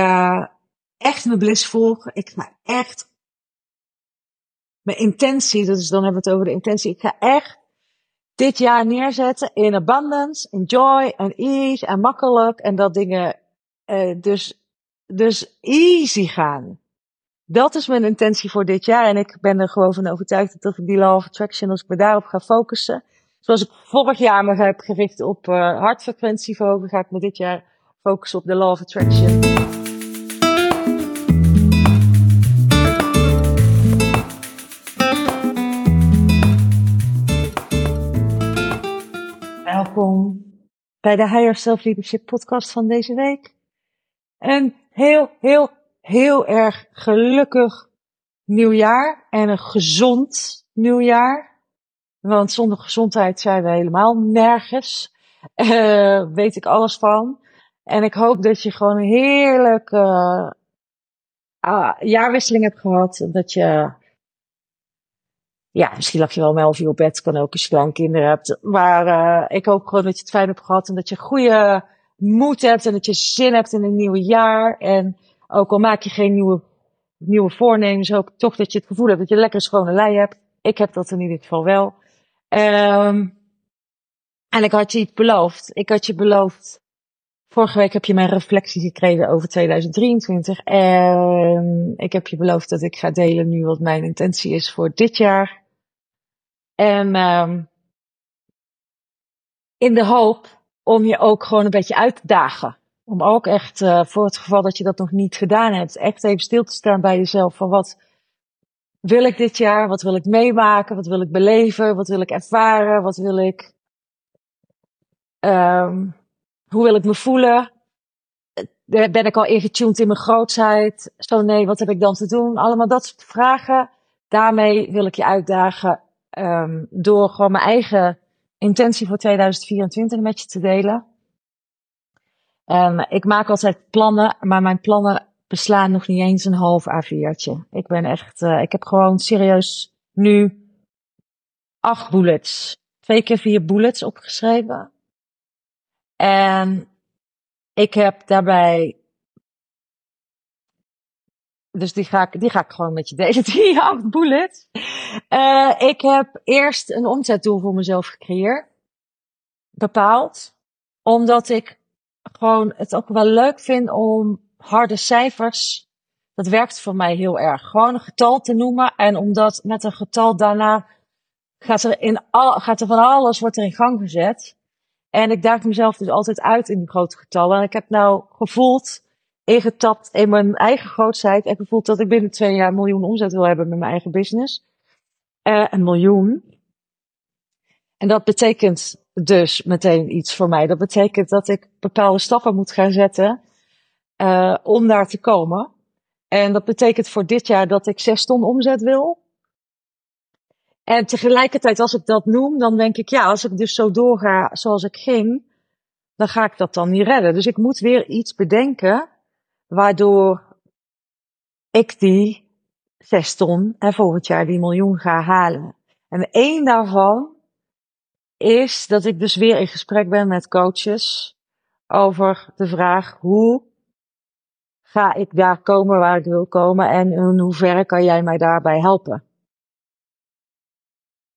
ga echt mijn bliss volgen. Ik ga echt mijn intentie, dus dan hebben we het over de intentie. Ik ga echt dit jaar neerzetten in abundance, in joy en ease en makkelijk. En dat dingen uh, dus, dus easy gaan. Dat is mijn intentie voor dit jaar. En ik ben er gewoon van overtuigd dat ik die law of attraction, als ik me daarop ga focussen. Zoals ik vorig jaar me heb gericht op uh, hartfrequentie verhogen, ga ik me dit jaar focussen op de law of attraction. Bij de Higher Self Leadership podcast van deze week. Een heel, heel, heel erg gelukkig nieuwjaar en een gezond nieuwjaar. Want zonder gezondheid zijn we helemaal nergens. Uh, weet ik alles van. En ik hoop dat je gewoon een heerlijke uh, jaarwisseling hebt gehad. Dat je, ja, misschien lag je wel met elf op bed, kan ook als je kleinkinderen hebt. Maar uh, ik hoop gewoon dat je het fijn hebt gehad en dat je goede moed hebt en dat je zin hebt in een nieuw jaar. En ook al maak je geen nieuwe, nieuwe voornemens, hoop toch dat je het gevoel hebt dat je lekker schone lei hebt. Ik heb dat in ieder geval wel. Um, en ik had je iets beloofd. Ik had je beloofd. Vorige week heb je mijn reflectie gekregen over 2023. En ik heb je beloofd dat ik ga delen nu wat mijn intentie is voor dit jaar. En um, in de hoop om je ook gewoon een beetje uit te dagen. Om ook echt, uh, voor het geval dat je dat nog niet gedaan hebt, echt even stil te staan bij jezelf van wat wil ik dit jaar? Wat wil ik meemaken? Wat wil ik beleven? Wat wil ik ervaren? Wat wil ik, um, hoe wil ik me voelen? Ben ik al ingetuned in mijn grootheid? Zo nee, wat heb ik dan te doen? Allemaal dat soort vragen. Daarmee wil ik je uitdagen um, door gewoon mijn eigen intentie voor 2024 met je te delen. En ik maak altijd plannen, maar mijn plannen beslaan nog niet eens een half A4'tje. Ik ben echt, uh, ik heb gewoon serieus nu acht bullets. Twee keer vier bullets opgeschreven. En ik heb daarbij dus die ga ik, die ga ik gewoon met je delen, die acht bullets. Uh, ik heb eerst een omzetdoel voor mezelf gecreëerd. Bepaald. Omdat ik gewoon het ook wel leuk vind om harde cijfers. Dat werkt voor mij heel erg. Gewoon een getal te noemen. En omdat met een getal daarna gaat er, in al, gaat er van alles wordt er in gang gezet. En ik daag mezelf dus altijd uit in die grote getallen. En ik heb nou gevoeld ingetapt in mijn eigen grootheid en gevoeld dat ik binnen twee jaar een miljoen omzet wil hebben met mijn eigen business. Uh, een miljoen. En dat betekent dus meteen iets voor mij. Dat betekent dat ik bepaalde stappen moet gaan zetten uh, om daar te komen. En dat betekent voor dit jaar dat ik zes ton omzet wil. En tegelijkertijd, als ik dat noem, dan denk ik, ja, als ik dus zo doorga zoals ik ging, dan ga ik dat dan niet redden. Dus ik moet weer iets bedenken waardoor ik die zes ton en volgend jaar die miljoen ga halen. En één daarvan is dat ik dus weer in gesprek ben met coaches over de vraag hoe ga ik daar komen waar ik wil komen en in hoeverre kan jij mij daarbij helpen.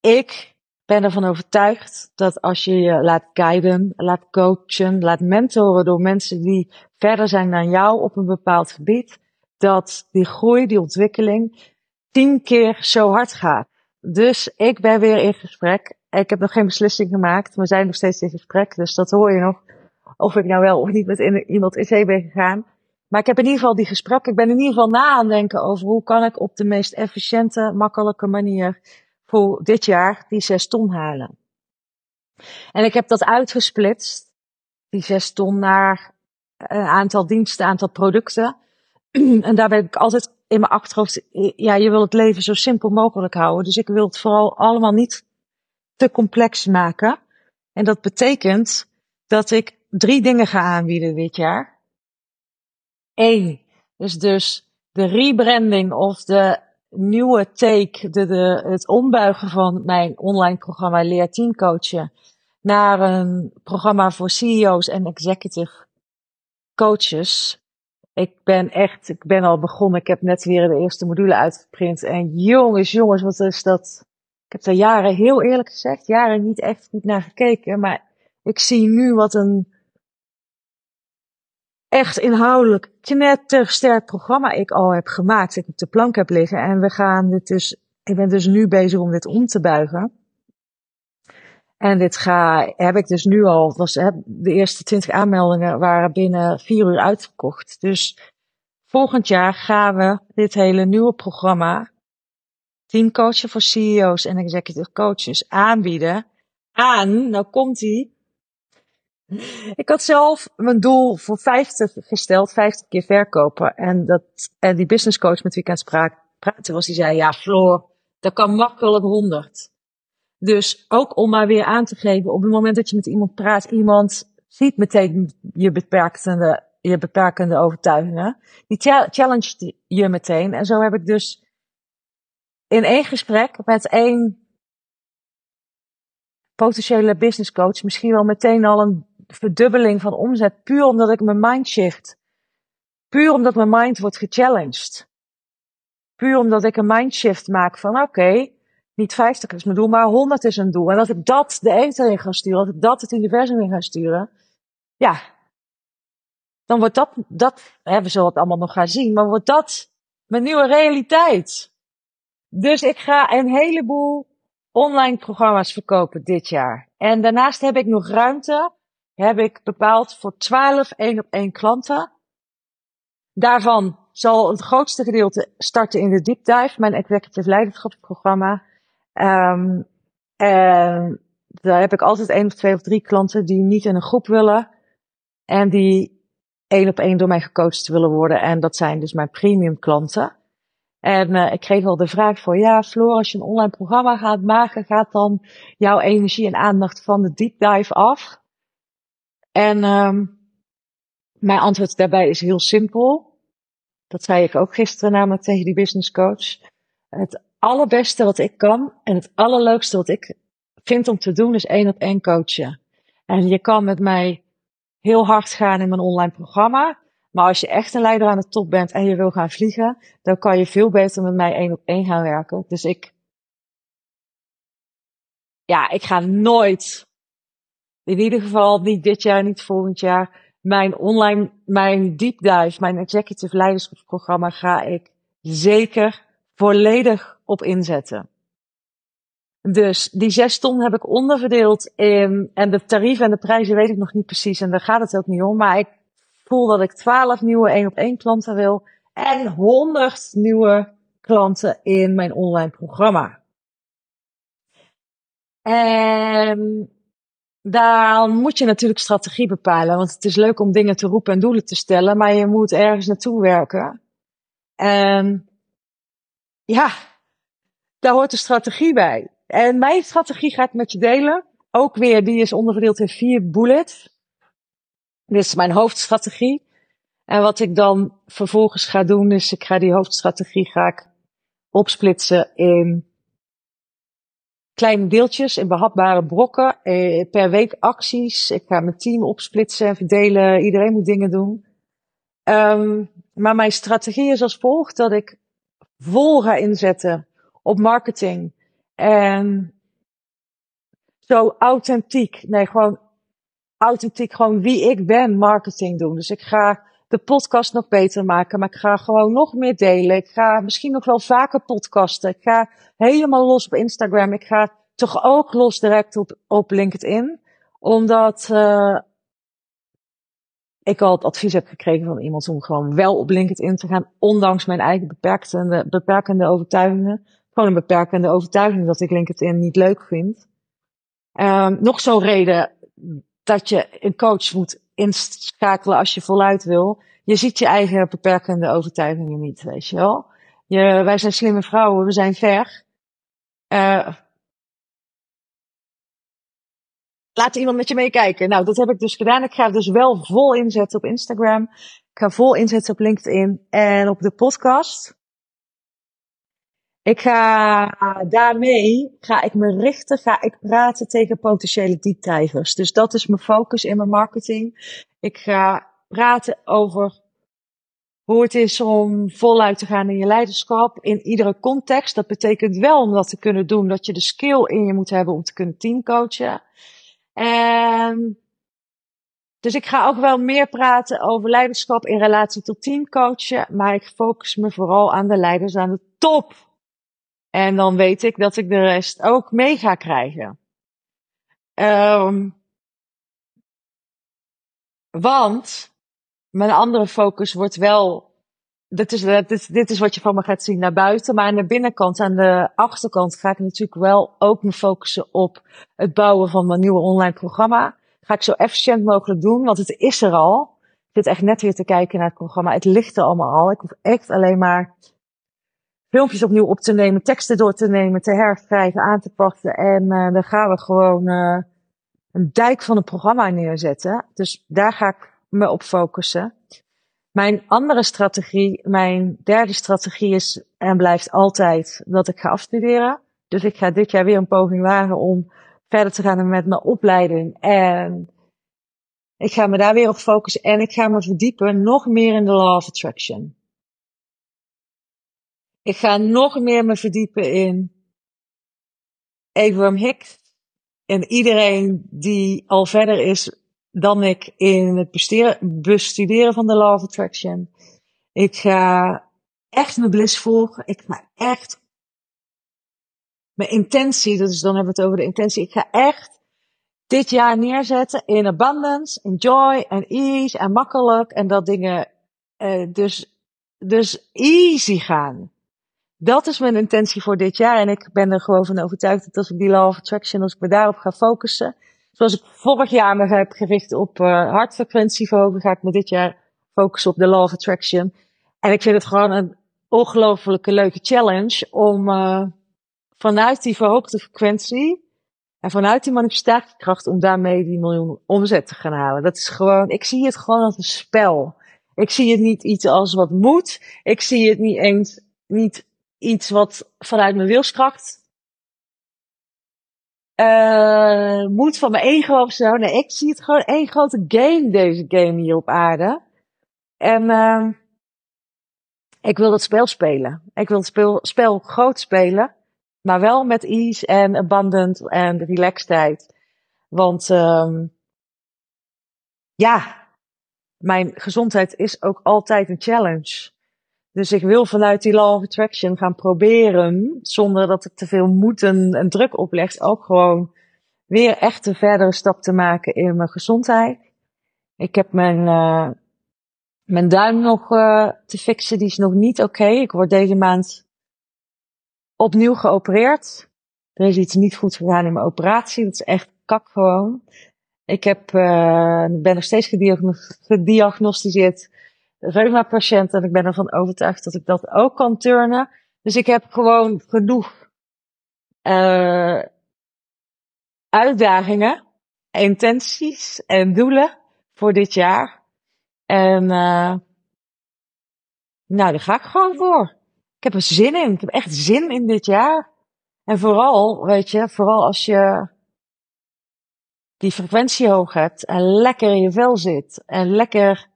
Ik ben ervan overtuigd dat als je je laat guiden, laat coachen, laat mentoren door mensen die verder zijn dan jou op een bepaald gebied, dat die groei, die ontwikkeling tien keer zo hard gaat. Dus ik ben weer in gesprek. Ik heb nog geen beslissing gemaakt. We zijn nog steeds in gesprek. Dus dat hoor je nog. Of ik nou wel of niet met iemand in zee ben gegaan. Maar ik heb in ieder geval die gesprekken. Ik ben in ieder geval na aan denken over hoe kan ik op de meest efficiënte, makkelijke manier voor dit jaar die zes ton halen. En ik heb dat uitgesplitst, die zes ton, naar een aantal diensten, een aantal producten. en daarbij heb ik altijd in mijn achterhoofd, ja, je wil het leven zo simpel mogelijk houden. Dus ik wil het vooral allemaal niet te complex maken. En dat betekent dat ik drie dingen ga aanbieden dit jaar. Eén is dus de rebranding of de nieuwe take, de, de, het ombuigen van mijn online programma Leer Team Coachen naar een programma voor CEO's en executive coaches. Ik ben echt, ik ben al begonnen. Ik heb net weer de eerste module uitgeprint. En jongens, jongens, wat is dat? Ik heb daar jaren, heel eerlijk gezegd, jaren niet echt goed naar gekeken. Maar ik zie nu wat een echt inhoudelijk knettersterk programma ik al heb gemaakt. Ik op de plank heb liggen. En we gaan dit dus, ik ben dus nu bezig om dit om te buigen. En dit ga, heb ik dus nu al, was, de eerste 20 aanmeldingen waren binnen vier uur uitverkocht. Dus volgend jaar gaan we dit hele nieuwe programma, teamcoachen voor CEO's en executive coaches, aanbieden aan, nou komt ie, ik had zelf mijn doel voor 50 gesteld, 50 keer verkopen. En, dat, en die business coach met wie ik aan het praten was, die zei, ja Floor, dat kan makkelijk 100. Dus ook om maar weer aan te geven, op het moment dat je met iemand praat, iemand ziet meteen je beperkende, je beperkende overtuigingen. Die challenge je meteen. En zo heb ik dus in één gesprek met één potentiële business coach misschien wel meteen al een verdubbeling van omzet. Puur omdat ik mijn mind shift. Puur omdat mijn mind wordt gechallenged. Puur omdat ik een mind shift maak van oké, niet 50 is mijn doel, maar 100 is een doel. En dat ik dat de eten in ga sturen, dat ik dat het universum in ga sturen. Ja, dan wordt dat, dat, hè, we zullen het allemaal nog gaan zien, maar wordt dat mijn nieuwe realiteit. Dus ik ga een heleboel online programma's verkopen dit jaar. En daarnaast heb ik nog ruimte, heb ik bepaald voor 12 één op één klanten. Daarvan zal het grootste gedeelte starten in de deep dive, mijn executive leiderschapsprogramma. Um, en daar heb ik altijd één of twee of drie klanten die niet in een groep willen. En die één op één door mij gecoacht willen worden. En dat zijn dus mijn premium klanten. En uh, ik kreeg al de vraag voor, ja Floor, als je een online programma gaat maken, gaat dan jouw energie en aandacht van de deep dive af? En um, mijn antwoord daarbij is heel simpel. Dat zei ik ook gisteren namelijk tegen die business coach. Het allerbeste wat ik kan en het allerleukste wat ik vind om te doen is één op één coachen. En je kan met mij heel hard gaan in mijn online programma. Maar als je echt een leider aan de top bent en je wil gaan vliegen, dan kan je veel beter met mij één op één gaan werken. Dus ik, ja, ik ga nooit, in ieder geval niet dit jaar, niet volgend jaar, mijn online, mijn deep dive, mijn executive leiderschapsprogramma ga ik zeker volledig op inzetten. Dus die zes ton heb ik onderverdeeld in, en de tarieven en de prijzen weet ik nog niet precies en daar gaat het ook niet om, maar ik voel dat ik 12 nieuwe 1 op 1 klanten wil en 100 nieuwe klanten in mijn online programma. En daar moet je natuurlijk strategie bepalen, want het is leuk om dingen te roepen en doelen te stellen, maar je moet ergens naartoe werken. En ja, daar hoort een strategie bij. En mijn strategie ga ik met je delen. Ook weer, die is onderverdeeld in vier bullets. Dit is mijn hoofdstrategie. En wat ik dan vervolgens ga doen, is ik ga die hoofdstrategie ga ik opsplitsen in kleine deeltjes, in behapbare brokken, eh, per week acties. Ik ga mijn team opsplitsen en verdelen. Iedereen moet dingen doen. Um, maar mijn strategie is als volgt dat ik vol ga inzetten op marketing. En zo authentiek, nee, gewoon authentiek gewoon wie ik ben marketing doen. Dus ik ga de podcast nog beter maken, maar ik ga gewoon nog meer delen. Ik ga misschien nog wel vaker podcasten. Ik ga helemaal los op Instagram. Ik ga toch ook los direct op, op LinkedIn. Omdat uh, ik al het advies heb gekregen van iemand om gewoon wel op LinkedIn te gaan, ondanks mijn eigen beperkende, beperkende overtuigingen. Gewoon een beperkende overtuiging dat ik LinkedIn niet leuk vind. Um, nog zo'n reden dat je een coach moet inschakelen als je voluit wil. Je ziet je eigen beperkende overtuigingen niet, weet je wel. Je, wij zijn slimme vrouwen, we zijn ver. Uh, laat iemand met je meekijken. Nou, dat heb ik dus gedaan. Ik ga dus wel vol inzetten op Instagram. Ik ga vol inzetten op LinkedIn en op de podcast. Ik ga daarmee, ga ik me richten, ga ik praten tegen potentiële deepdivers. Dus dat is mijn focus in mijn marketing. Ik ga praten over hoe het is om voluit te gaan in je leiderschap in iedere context. Dat betekent wel om dat te kunnen doen dat je de skill in je moet hebben om te kunnen teamcoachen. En dus ik ga ook wel meer praten over leiderschap in relatie tot teamcoachen, maar ik focus me vooral aan de leiders aan de top. En dan weet ik dat ik de rest ook mee ga krijgen. Um, want mijn andere focus wordt wel. Dit is, dit, dit is wat je van me gaat zien naar buiten. Maar aan de binnenkant, aan de achterkant, ga ik natuurlijk wel ook me focussen op het bouwen van mijn nieuwe online programma. Ga ik zo efficiënt mogelijk doen, want het is er al. Ik zit echt net weer te kijken naar het programma. Het ligt er allemaal al. Ik hoef echt alleen maar filmpjes opnieuw op te nemen, teksten door te nemen, te herschrijven, aan te passen. En uh, dan gaan we gewoon uh, een dijk van een programma neerzetten. Dus daar ga ik me op focussen. Mijn andere strategie, mijn derde strategie is en blijft altijd dat ik ga afstuderen. Dus ik ga dit jaar weer een poging wagen om verder te gaan met mijn opleiding. En ik ga me daar weer op focussen en ik ga me verdiepen nog meer in de Law of Attraction. Ik ga nog meer me verdiepen in Abraham Hicks. En iedereen die al verder is dan ik in het bestuderen van de Law of Attraction. Ik ga echt mijn bliss volgen. Ik ga echt mijn intentie, dus dan hebben we het over de intentie. Ik ga echt dit jaar neerzetten in abundance, in joy en ease en makkelijk. En dat dingen uh, dus, dus easy gaan dat is mijn intentie voor dit jaar. En ik ben er gewoon van overtuigd dat als ik die Law of Attraction, als ik me daarop ga focussen. Zoals ik vorig jaar me heb gericht op uh, hartfrequentie verhogen, ga ik me dit jaar focussen op de Law of Attraction. En ik vind het gewoon een ongelofelijke leuke challenge om uh, vanuit die verhoogde frequentie en vanuit die manifestatiekracht om daarmee die miljoen omzet te gaan halen. Dat is gewoon, ik zie het gewoon als een spel. Ik zie het niet iets als wat moet. Ik zie het niet eens, niet iets wat vanuit mijn wilskracht uh, moet van mijn ego of zo. Nee, ik zie het gewoon één grote game, deze game hier op aarde. En uh, ik wil dat spel spelen. Ik wil het spel groot spelen. Maar wel met ease en abundant en relaxedheid. Want um, ja, mijn gezondheid is ook altijd een challenge. Dus ik wil vanuit die law of attraction gaan proberen, zonder dat ik te veel moeten en druk opleg, ook gewoon weer echt een verdere stap te maken in mijn gezondheid. Ik heb mijn, uh, mijn duim nog uh, te fixen, die is nog niet oké. Ik word deze maand opnieuw geopereerd. Er is iets niet goed gegaan in mijn operatie, dat is echt kak gewoon. Ik heb, uh, ben nog steeds gediagnosticeerd reuma-patiënt en ik ben ervan overtuigd dat ik dat ook kan turnen. Dus ik heb gewoon genoeg uh, uitdagingen, intenties en doelen voor dit jaar. En uh, nou, daar ga ik gewoon voor. Ik heb er zin in. Ik heb echt zin in dit jaar. En vooral, weet je, vooral als je die frequentie hoog hebt en lekker in je vel zit en lekker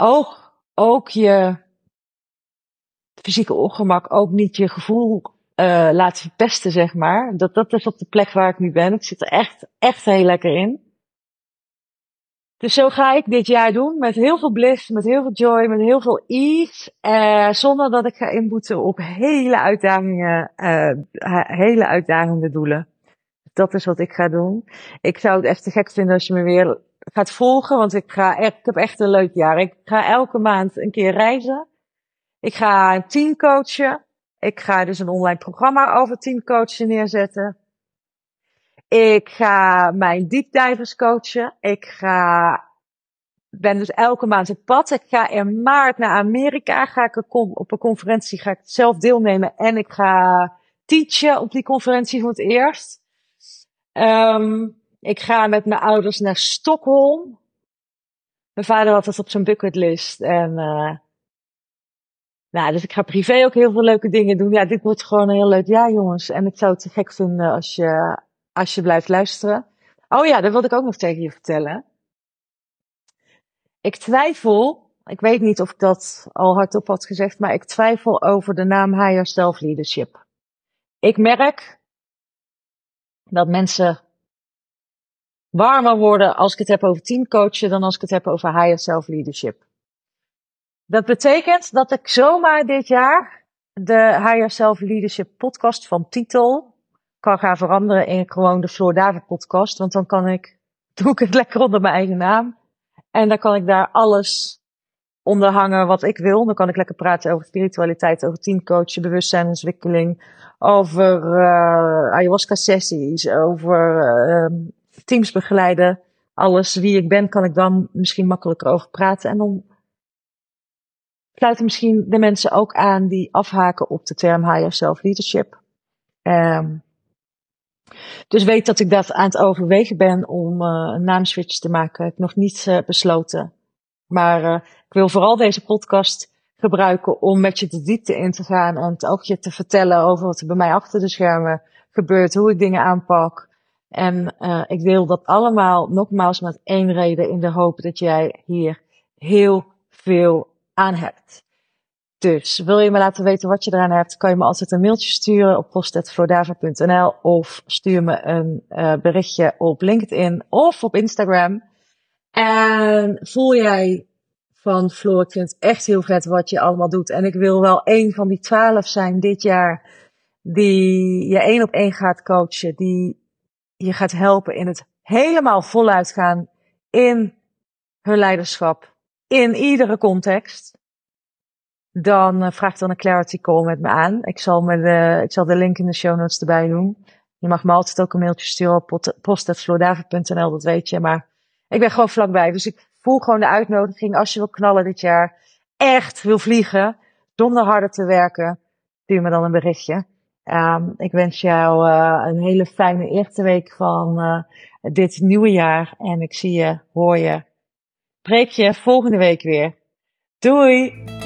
ook, ook je fysieke ongemak, ook niet je gevoel uh, laat verpesten, zeg maar. Dat, dat is op de plek waar ik nu ben. Ik zit er echt, echt heel lekker in. Dus zo ga ik dit jaar doen, met heel veel bliss, met heel veel joy, met heel veel ease, uh, zonder dat ik ga inboeten op hele uitdagingen, uh, hele uitdagende doelen. Dat is wat ik ga doen. Ik zou het echt te gek vinden als je me weer gaat volgen, want ik, ga ik heb echt een leuk jaar. Ik ga elke maand een keer reizen. Ik ga een team coachen. Ik ga dus een online programma over teamcoachen neerzetten. Ik ga mijn deepdivers coachen. Ik ga, ben dus elke maand op pad. Ik ga in maart naar Amerika. Ga ik op een conferentie ga ik zelf deelnemen. En ik ga teachen op die conferentie voor het eerst. Um, ik ga met mijn ouders naar Stockholm. Mijn vader had dat op zijn bucketlist. En, uh, nou, dus ik ga privé ook heel veel leuke dingen doen. Ja, dit wordt gewoon een heel leuk jaar, jongens. En ik zou het te gek vinden als je, als je blijft luisteren. Oh ja, dat wilde ik ook nog tegen je vertellen. Ik twijfel ik weet niet of ik dat al hardop had gezegd, maar ik twijfel over de naam Higher Self Leadership. Ik merk dat mensen warmer worden als ik het heb over teamcoachen dan als ik het heb over higher self leadership. Dat betekent dat ik zomaar dit jaar de Higher Self Leadership podcast van titel kan gaan veranderen in gewoon de Floor David podcast. Want dan kan ik, doe ik het lekker onder mijn eigen naam. En dan kan ik daar alles onder hangen wat ik wil. Dan kan ik lekker praten over spiritualiteit, over teamcoachen, bewustzijnsontwikkeling, over uh, ayahuasca sessies, over uh, teams begeleiden. Alles wie ik ben, kan ik dan misschien makkelijker over praten. En dan sluiten misschien de mensen ook aan die afhaken op de term higher self leadership. Um, dus weet dat ik dat aan het overwegen ben om uh, een naamswitch te maken. Ik heb nog niet uh, besloten. Maar uh, ik wil vooral deze podcast gebruiken om met je de diepte in te gaan en het ook je te vertellen over wat er bij mij achter de schermen gebeurt, hoe ik dingen aanpak. En ik wil dat allemaal nogmaals met één reden in de hoop dat jij hier heel veel aan hebt. Dus wil je me laten weten wat je eraan hebt, kan je me altijd een mailtje sturen op post.flodava.nl of stuur me een uh, berichtje op LinkedIn of op Instagram. En voel jij van Floor, ik vind het echt heel vet wat je allemaal doet. En ik wil wel een van die twaalf zijn dit jaar die je één op één gaat coachen, die je gaat helpen in het helemaal voluit gaan in hun leiderschap, in iedere context dan uh, vraag dan een clarity call met me aan. Ik zal, me de, ik zal de link in de show notes erbij doen. Je mag me altijd ook een mailtje sturen op post.floordavid.nl, dat weet je. Maar ik ben gewoon vlakbij. Dus ik voel gewoon de uitnodiging als je wil knallen dit jaar. Echt wil vliegen, zonder harder te werken. Stuur me dan een berichtje. Um, ik wens jou uh, een hele fijne eerste week van uh, dit nieuwe jaar. En ik zie je, hoor je, spreek je volgende week weer. Doei!